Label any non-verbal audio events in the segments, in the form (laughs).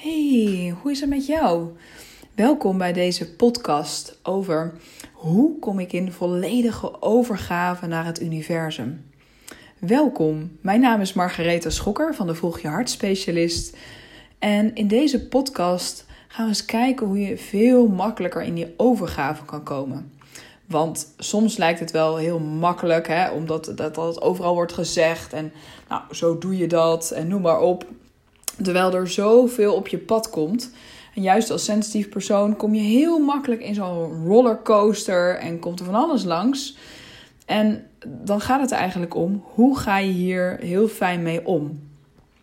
Hey, hoe is het met jou? Welkom bij deze podcast over hoe kom ik in volledige overgave naar het universum. Welkom, mijn naam is Margaretha Schokker van de Volg Je Hart Specialist. En in deze podcast gaan we eens kijken hoe je veel makkelijker in die overgave kan komen. Want soms lijkt het wel heel makkelijk, hè, omdat dat, dat overal wordt gezegd. En nou, zo doe je dat en noem maar op. Terwijl er zoveel op je pad komt. En juist als sensitief persoon kom je heel makkelijk in zo'n rollercoaster en komt er van alles langs. En dan gaat het eigenlijk om hoe ga je hier heel fijn mee om.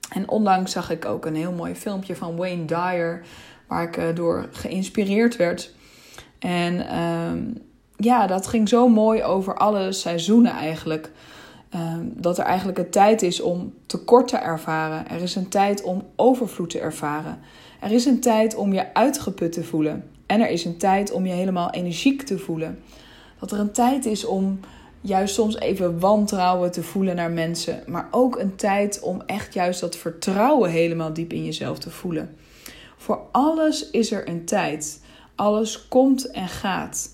En onlangs zag ik ook een heel mooi filmpje van Wayne Dyer, waar ik eh, door geïnspireerd werd. En ehm, ja, dat ging zo mooi over alle seizoenen eigenlijk. Ehm, dat er eigenlijk een tijd is om tekort te ervaren. Er is een tijd om overvloed te ervaren. Er is een tijd om je uitgeput te voelen. En er is een tijd om je helemaal energiek te voelen. Dat er een tijd is om juist soms even wantrouwen te voelen naar mensen. Maar ook een tijd om echt juist dat vertrouwen helemaal diep in jezelf te voelen. Voor alles is er een tijd. Alles komt en gaat.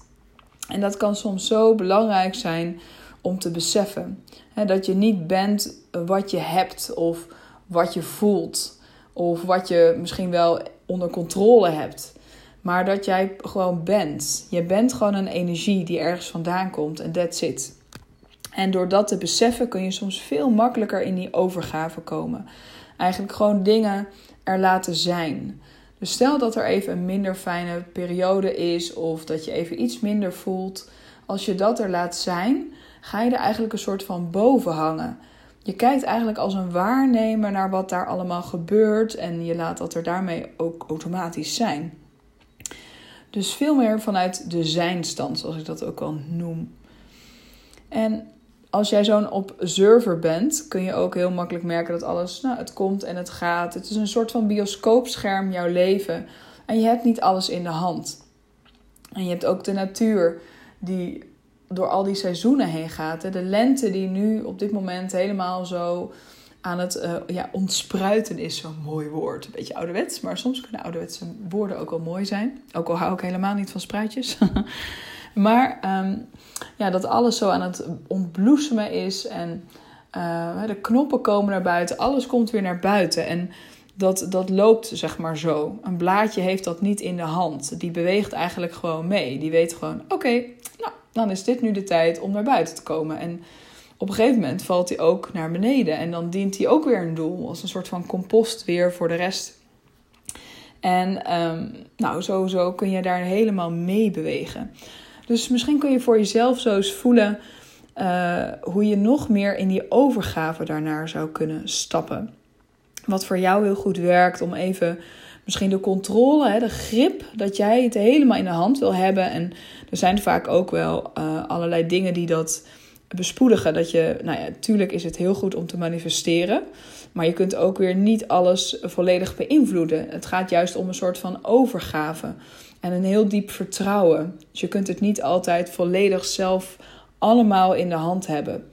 En dat kan soms zo belangrijk zijn om te beseffen. dat je niet bent wat je hebt of wat je voelt. Of wat je misschien wel onder controle hebt. Maar dat jij gewoon bent. Je bent gewoon een energie die ergens vandaan komt en that's it. En door dat te beseffen kun je soms veel makkelijker in die overgave komen. Eigenlijk gewoon dingen er laten zijn. Dus stel dat er even een minder fijne periode is of dat je even iets minder voelt. Als je dat er laat zijn, ga je er eigenlijk een soort van boven hangen. Je kijkt eigenlijk als een waarnemer naar wat daar allemaal gebeurt en je laat dat er daarmee ook automatisch zijn. Dus veel meer vanuit de zijnstand, zoals ik dat ook al noem. En als jij zo'n observer bent, kun je ook heel makkelijk merken dat alles, nou, het komt en het gaat. Het is een soort van bioscoopscherm, jouw leven. En je hebt niet alles in de hand. En je hebt ook de natuur die door al die seizoenen heen gaat. De lente die nu op dit moment helemaal zo aan het uh, ja, ontspruiten is zo'n mooi woord. Een beetje ouderwets, maar soms kunnen ouderwetse woorden ook wel mooi zijn. Ook al hou ik helemaal niet van spruitjes. (laughs) maar ehm, ja, dat alles zo aan het ontbloesemen is en uh, de knoppen komen naar buiten. Alles komt weer naar buiten en dat, dat loopt zeg maar zo. Een blaadje heeft dat niet in de hand. Die beweegt eigenlijk gewoon mee. Die weet gewoon, oké, dan is dit nu de tijd om naar buiten te komen. En op een gegeven moment valt hij ook naar beneden. En dan dient hij ook weer een doel. Als een soort van compost weer voor de rest. En um, nou, sowieso kun je daar helemaal mee bewegen. Dus misschien kun je voor jezelf zo eens voelen uh, hoe je nog meer in die overgave daarnaar zou kunnen stappen. Wat voor jou heel goed werkt om even misschien de controle, hè, de grip, dat jij het helemaal in de hand wil hebben. En er zijn vaak ook wel uh, allerlei dingen die dat bespoedigen. Dat je, nou ja, natuurlijk is het heel goed om te manifesteren. Maar je kunt ook weer niet alles volledig beïnvloeden. Het gaat juist om een soort van overgave en een heel diep vertrouwen. Dus je kunt het niet altijd volledig zelf allemaal in de hand hebben.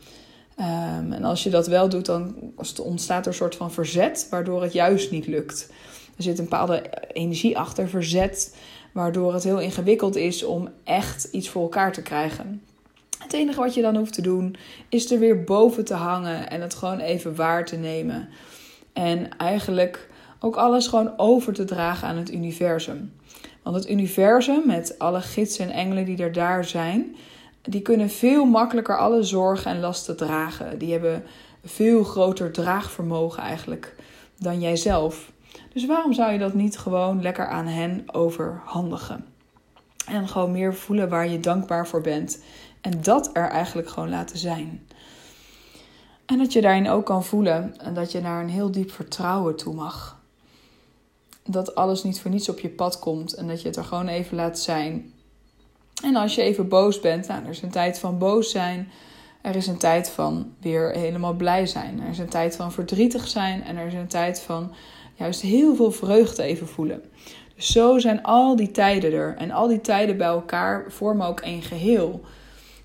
Um, en als je dat wel doet, dan ontstaat er een soort van verzet, waardoor het juist niet lukt. Er zit een bepaalde energie achter, verzet, waardoor het heel ingewikkeld is om echt iets voor elkaar te krijgen. Het enige wat je dan hoeft te doen, is er weer boven te hangen en het gewoon even waar te nemen. En eigenlijk ook alles gewoon over te dragen aan het universum. Want het universum, met alle gidsen en engelen die er daar zijn, die kunnen veel makkelijker alle zorgen en lasten dragen. Die hebben veel groter draagvermogen eigenlijk dan jijzelf. Dus waarom zou je dat niet gewoon lekker aan hen overhandigen? En gewoon meer voelen waar je dankbaar voor bent. En dat er eigenlijk gewoon laten zijn. En dat je daarin ook kan voelen en dat je naar een heel diep vertrouwen toe mag. Dat alles niet voor niets op je pad komt en dat je het er gewoon even laat zijn. En als je even boos bent, nou, er is een tijd van boos zijn. Er is een tijd van weer helemaal blij zijn. Er is een tijd van verdrietig zijn. En er is een tijd van juist heel veel vreugde even voelen. Dus zo zijn al die tijden er. En al die tijden bij elkaar vormen ook één geheel.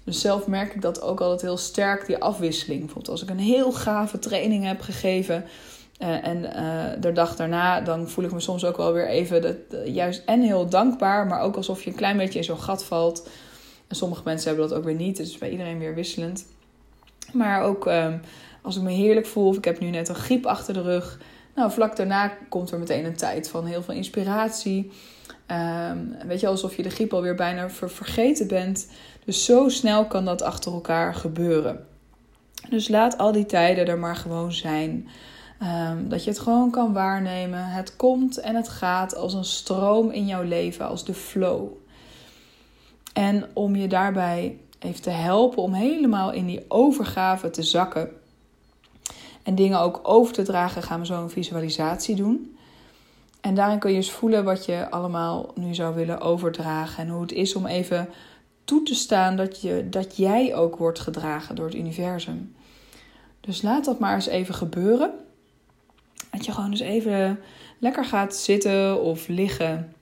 Dus zelf merk ik dat ook altijd heel sterk, die afwisseling. Bijvoorbeeld als ik een heel gave training heb gegeven, Uh, en uh, de dag daarna, dan voel ik me soms ook wel weer even dat, juist en heel dankbaar, maar ook alsof je een klein beetje in zo'n gat valt. En sommige mensen hebben dat ook weer niet, het is bij iedereen weer wisselend. Maar ook um, als ik me heerlijk voel, of ik heb nu net een griep achter de rug. Nou, vlak daarna komt er meteen een tijd van heel veel inspiratie. Um, weet je, alsof je de griep alweer bijna ver vergeten bent. Dus zo snel kan dat achter elkaar gebeuren. Dus laat al die tijden er maar gewoon zijn. Um, dat je het gewoon kan waarnemen. Het komt en het gaat als een stroom in jouw leven, als de flow. En om je daarbij even te helpen om helemaal in die overgave te zakken. En dingen ook over te dragen, gaan we zo een visualisatie doen. En daarin kun je eens voelen wat je allemaal nu zou willen overdragen. En hoe het is om even toe te staan dat, je, dat jij ook wordt gedragen door het universum. Dus laat dat maar eens even gebeuren. Dat je gewoon eens even lekker gaat zitten of liggen.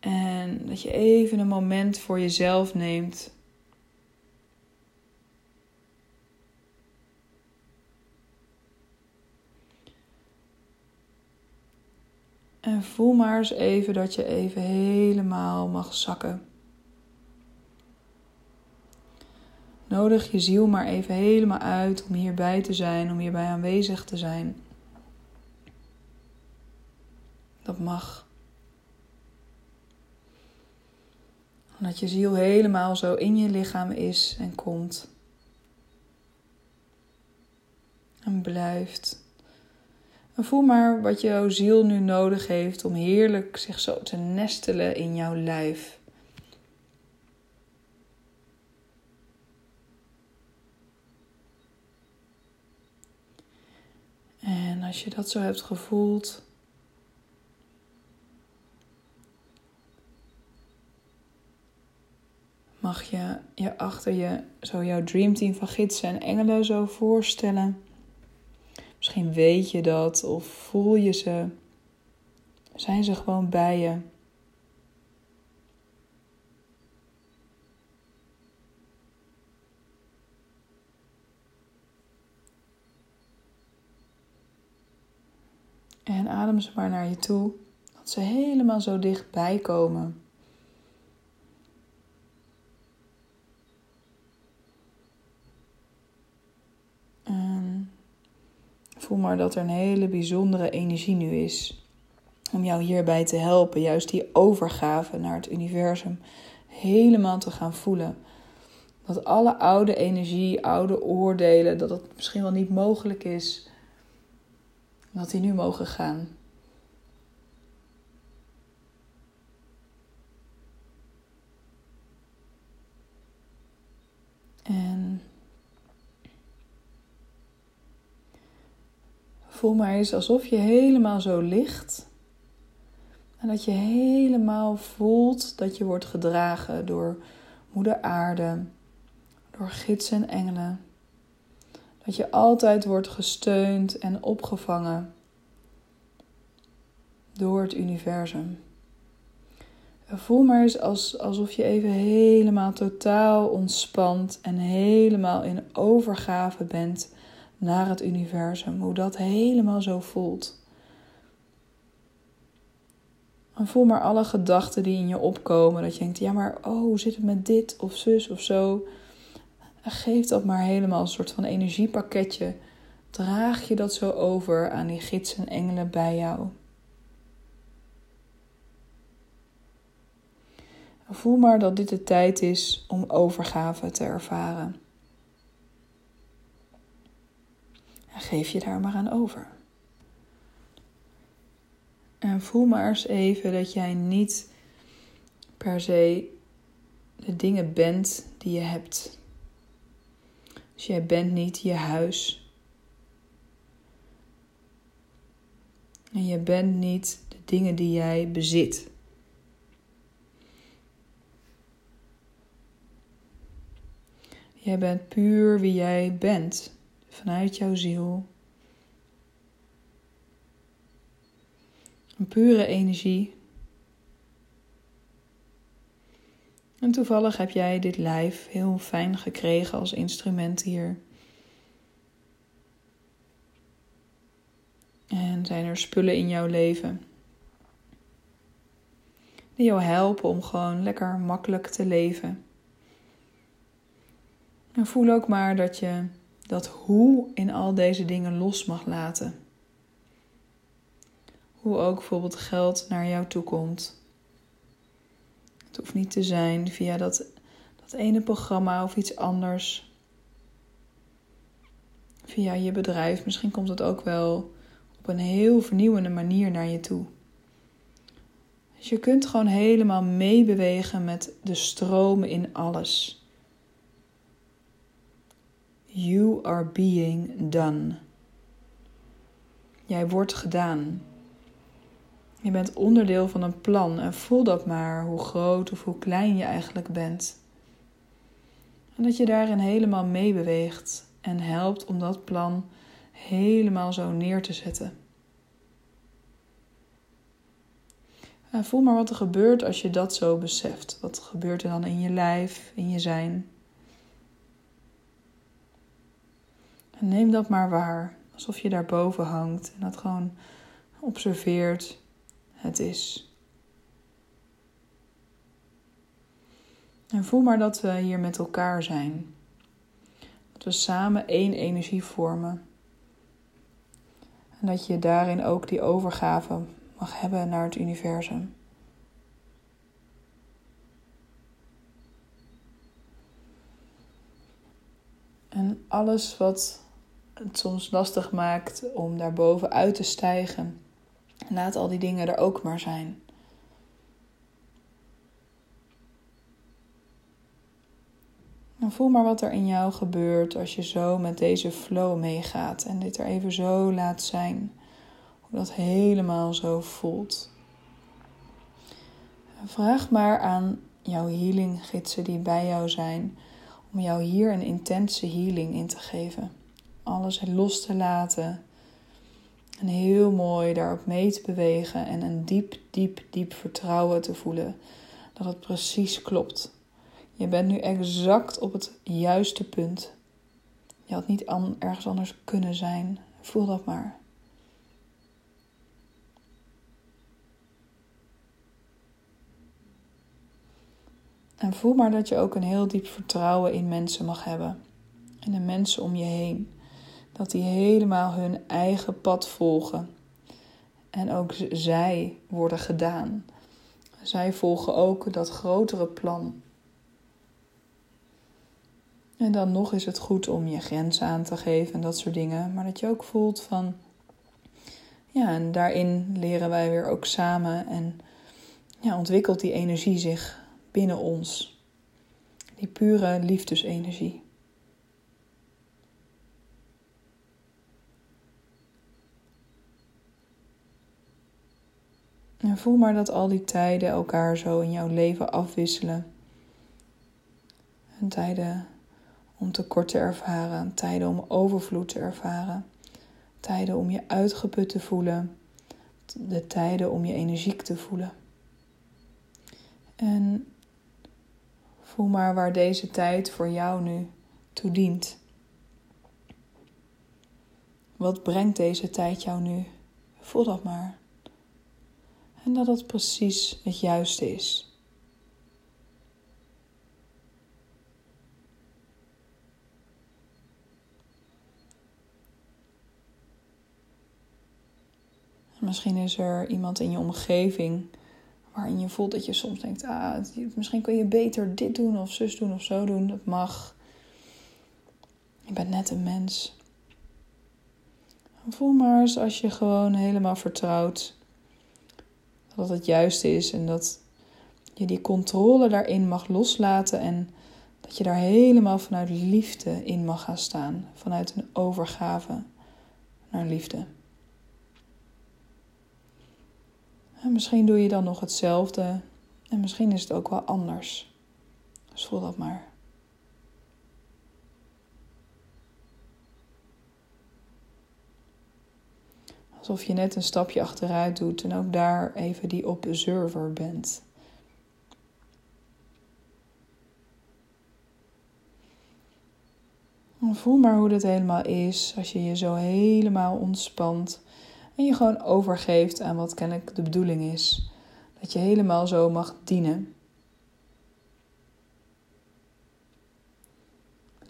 En dat je even een moment voor jezelf neemt. En voel maar eens even dat je even helemaal mag zakken. Nodig je ziel maar even helemaal uit om hierbij te zijn, om hierbij aanwezig te zijn. Dat mag. Dat je ziel helemaal zo in je lichaam is en komt. En blijft. En voel maar wat jouw ziel nu nodig heeft om heerlijk zich zo te nestelen in jouw lijf. En als je dat zo hebt gevoeld, mag je je achter je zo jouw dreamteam van gidsen en engelen zo voorstellen. Misschien weet je dat of voel je ze. Zijn ze gewoon bij je? En adem ze maar naar je toe, dat ze helemaal zo dichtbij komen. Voel maar dat er een hele bijzondere energie nu is. Om jou hierbij te helpen, juist die overgave naar het universum helemaal te gaan voelen. Dat alle oude energie, oude oordelen, dat het misschien wel niet mogelijk is, dat die nu mogen gaan. En voel maar eens alsof je helemaal zo ligt. En dat je helemaal voelt dat je wordt gedragen door Moeder Aarde, door gidsen en engelen. Dat je altijd wordt gesteund en opgevangen door het universum. voel maar eens als, alsof je even helemaal totaal ontspant en helemaal in overgave bent naar het universum, hoe dat helemaal zo voelt. En voel maar alle gedachten die in je opkomen. Dat je denkt, ja maar oh, zit het met dit of zus of zo. geef dat maar helemaal een soort van energiepakketje. Draag je dat zo over aan die gidsen en engelen bij jou. voel maar dat dit de tijd is om overgave te ervaren. En geef je daar maar aan over. En voel maar eens even dat jij niet per se de dingen bent die je hebt. Dus jij bent niet je huis. En je bent niet de dingen die jij bezit. Jij bent puur wie jij bent vanuit jouw ziel. Een pure energie. En toevallig heb jij dit lijf heel fijn gekregen als instrument hier. Zijn er spullen in jouw leven die jou helpen om gewoon lekker makkelijk te leven? En voel ook maar dat je dat hoe in al deze dingen los mag laten. Hoe ook bijvoorbeeld geld naar jou toe komt. Het hoeft niet te zijn via dat, dat ene programma of iets anders. Via je bedrijf. Misschien komt het ook wel op een heel vernieuwende manier naar je toe. Dus je kunt gewoon helemaal meebewegen met de stromen in alles. You are being done. Jij wordt gedaan. Je bent onderdeel van een plan en voel dat maar hoe groot of hoe klein je eigenlijk bent. En dat je daarin helemaal meebeweegt en helpt om dat plan helemaal zo neer te zetten. En voel maar wat er gebeurt als je dat zo beseft. Wat gebeurt er dan in je lijf, in je zijn? Neem dat maar waar, alsof je daarboven hangt en dat gewoon observeert het is. En voel maar dat we hier met elkaar zijn. Dat we samen één energie vormen. En dat je daarin ook die overgave mag hebben naar het universum. En alles wat het soms lastig maakt om daarboven uit te stijgen, laat al die dingen er ook maar zijn. En voel maar wat er in jou gebeurt als je zo met deze flow meegaat en dit er even zo laat zijn. Hoe dat helemaal zo voelt. vraag maar aan jouw healing gidsen die bij jou zijn om jou hier een intense healing in te geven. Alles los te laten. En heel mooi daarop mee te bewegen en een diep, diep, diep vertrouwen te voelen dat het precies klopt. Je bent nu exact op het juiste punt. Je had niet ergens anders kunnen zijn. Voel dat maar. En voel maar dat je ook een heel diep vertrouwen in mensen mag hebben. In de mensen om je heen. Dat die helemaal hun eigen pad volgen. En ook zij worden gedaan. Zij volgen ook dat grotere plan. En dan nog is het goed om je grenzen aan te geven en dat soort dingen. Maar dat je ook voelt van. Ja, en daarin leren wij weer ook samen. En ja, ontwikkelt die energie zich binnen ons. Die pure liefdesenergie. En voel maar dat al die tijden elkaar zo in jouw leven afwisselen. En tijden om tekort te ervaren, tijden om overvloed te ervaren, tijden om je uitgeput te voelen, de tijden om je energiek te voelen. En Voel maar waar deze tijd voor jou nu toe dient. Wat brengt deze tijd jou nu? Voel dat maar. En dat het precies het juiste is. Misschien is er iemand in je omgeving waarin je voelt dat je soms denkt: ah, misschien kun je beter dit doen of zus doen of zo doen. Dat mag. Je bent net een mens. Voel maar eens als je gewoon helemaal vertrouwt dat het juiste is en dat je die controle daarin mag loslaten en dat je daar helemaal vanuit liefde in mag gaan staan, vanuit een overgave naar liefde. En misschien doe je dan nog hetzelfde en misschien is het ook wel anders. Dus voel dat maar. Alsof je net een stapje achteruit doet en ook daar even die observer bent. voel maar hoe dat helemaal is als je je zo helemaal ontspant En je gewoon overgeeft aan wat kennelijk de bedoeling is. Dat je helemaal zo mag dienen.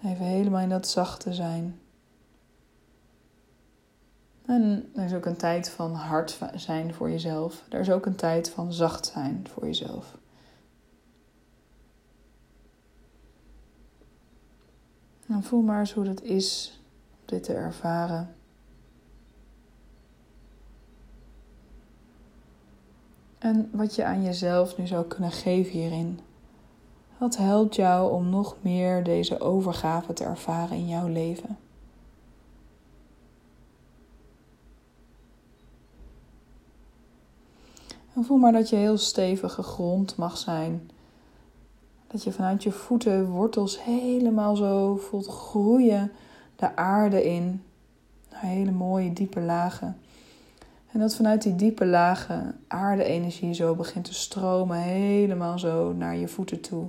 Even helemaal in dat zachte zijn. En er is ook een tijd van hard zijn voor jezelf. Er is ook een tijd van zacht zijn voor jezelf. En voel maar eens hoe dat is om dit te ervaren. En wat je aan jezelf nu zou kunnen geven hierin. Wat helpt jou om nog meer deze overgave te ervaren in jouw leven? En voel maar dat je heel stevig gegrond mag zijn. Dat je vanuit je voeten wortels helemaal zo voelt groeien de aarde in. Naar hele mooie diepe lagen. En dat vanuit die diepe lagen aarde-energie zo begint te stromen, helemaal zo naar je voeten toe.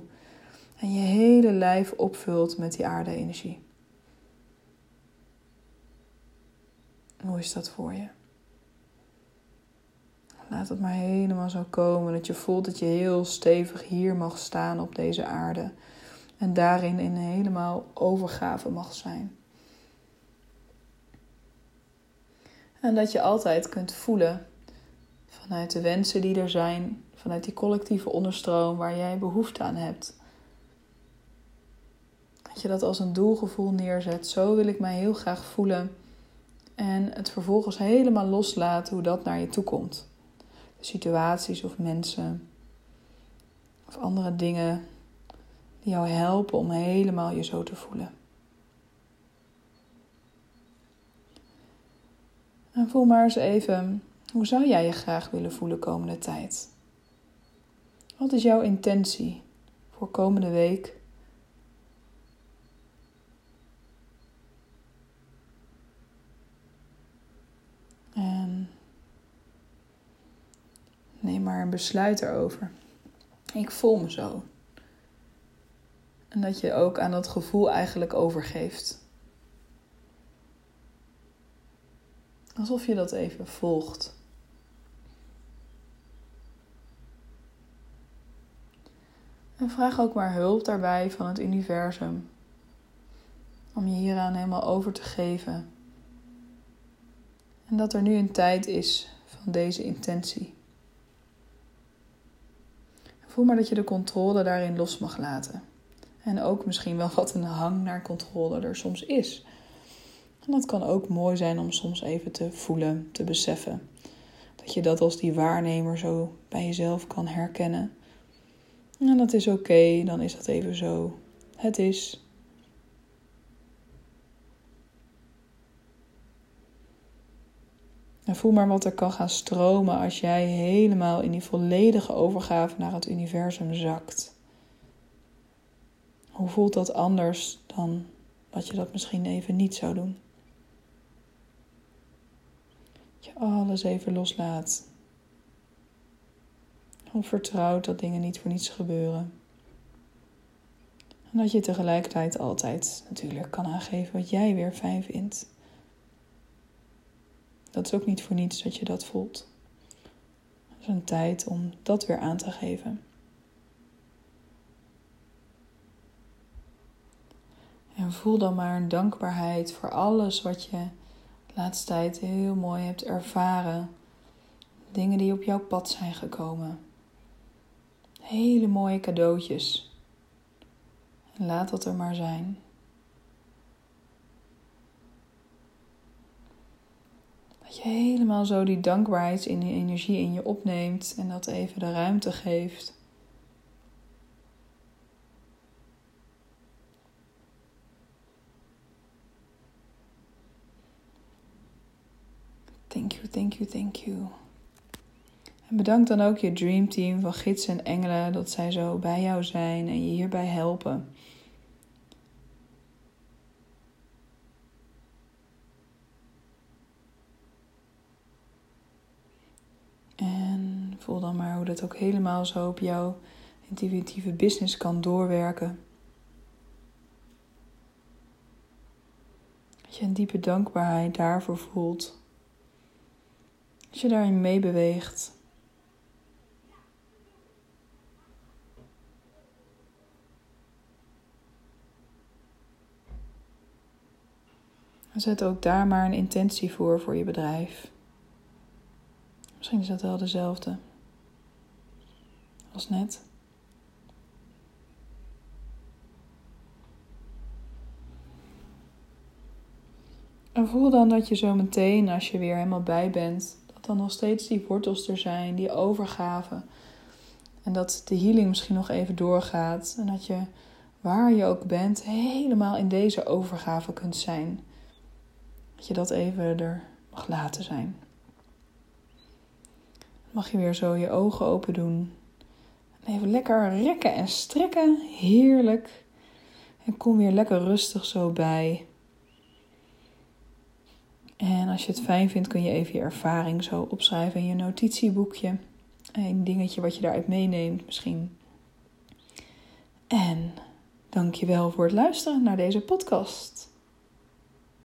En je hele lijf opvult met die aarde-energie. Hoe is dat voor je? Laat het maar helemaal zo komen. Dat je voelt dat je heel stevig hier mag staan op deze aarde. En daarin in helemaal overgave mag zijn. En dat je altijd kunt voelen vanuit de wensen die er zijn, vanuit die collectieve onderstroom waar jij behoefte aan hebt. Dat je dat als een doelgevoel neerzet. Zo wil ik mij heel graag voelen. En het vervolgens helemaal loslaten hoe dat naar je toe komt situaties of mensen of andere dingen die jou helpen om helemaal je zo te voelen. En voel maar eens even, hoe zou jij je graag willen voelen komende tijd? Wat is jouw intentie voor komende week? Neem maar een besluit erover. Ik voel me zo. En dat je ook aan dat gevoel eigenlijk overgeeft. Alsof je dat even volgt. En vraag ook maar hulp daarbij van het universum. Om je hieraan helemaal over te geven. En dat er nu een tijd is van deze intentie. Voel maar dat je de controle daarin los mag laten. En ook misschien wel wat een hang naar controle er soms is. En dat kan ook mooi zijn om soms even te voelen, te beseffen. Dat je dat als die waarnemer zo bij jezelf kan herkennen. En dat is oké, dan is dat even zo. Het is. En voel maar wat er kan gaan stromen als jij helemaal in die volledige overgave naar het universum zakt. Hoe voelt dat anders dan dat je dat misschien even niet zou doen? Dat je alles even loslaat. Hoe vertrouwt dat dingen niet voor niets gebeuren. En dat je tegelijkertijd altijd natuurlijk kan aangeven wat jij weer fijn vindt. Dat is ook niet voor niets dat je dat voelt. Het is een tijd om dat weer aan te geven. En voel dan maar een dankbaarheid voor alles wat je de laatste tijd heel mooi hebt ervaren. Dingen die op jouw pad zijn gekomen. Hele mooie cadeautjes. En laat dat er maar zijn. Dat je helemaal zo die dankbaarheid in die energie in je opneemt en dat even de ruimte geeft. Thank you, thank you, thank you. En bedank dan ook je Dream Team van gidsen en engelen dat zij zo bij jou zijn en je hierbij helpen. Voel dan maar hoe dat ook helemaal zo op jouw intuïtieve business kan doorwerken. Dat je een diepe dankbaarheid daarvoor voelt. Als je daarin meebeweegt. Zet ook daar maar een intentie voor voor je bedrijf. Misschien is dat wel dezelfde als net. En voel dan dat je zo meteen, als je weer helemaal bij bent, dat dan nog steeds die wortels er zijn, die overgave. En dat de healing misschien nog even doorgaat. En dat je, waar je ook bent, helemaal in deze overgave kunt zijn. Dat je dat even er mag laten zijn. mag je weer zo je ogen open doen. En even lekker rekken en strekken. Heerlijk. En kom weer lekker rustig zo bij. En als je het fijn vindt, kun je even je ervaring zo opschrijven in je notitieboekje. Een dingetje wat je daaruit meeneemt misschien. En dank je wel voor het luisteren naar deze podcast.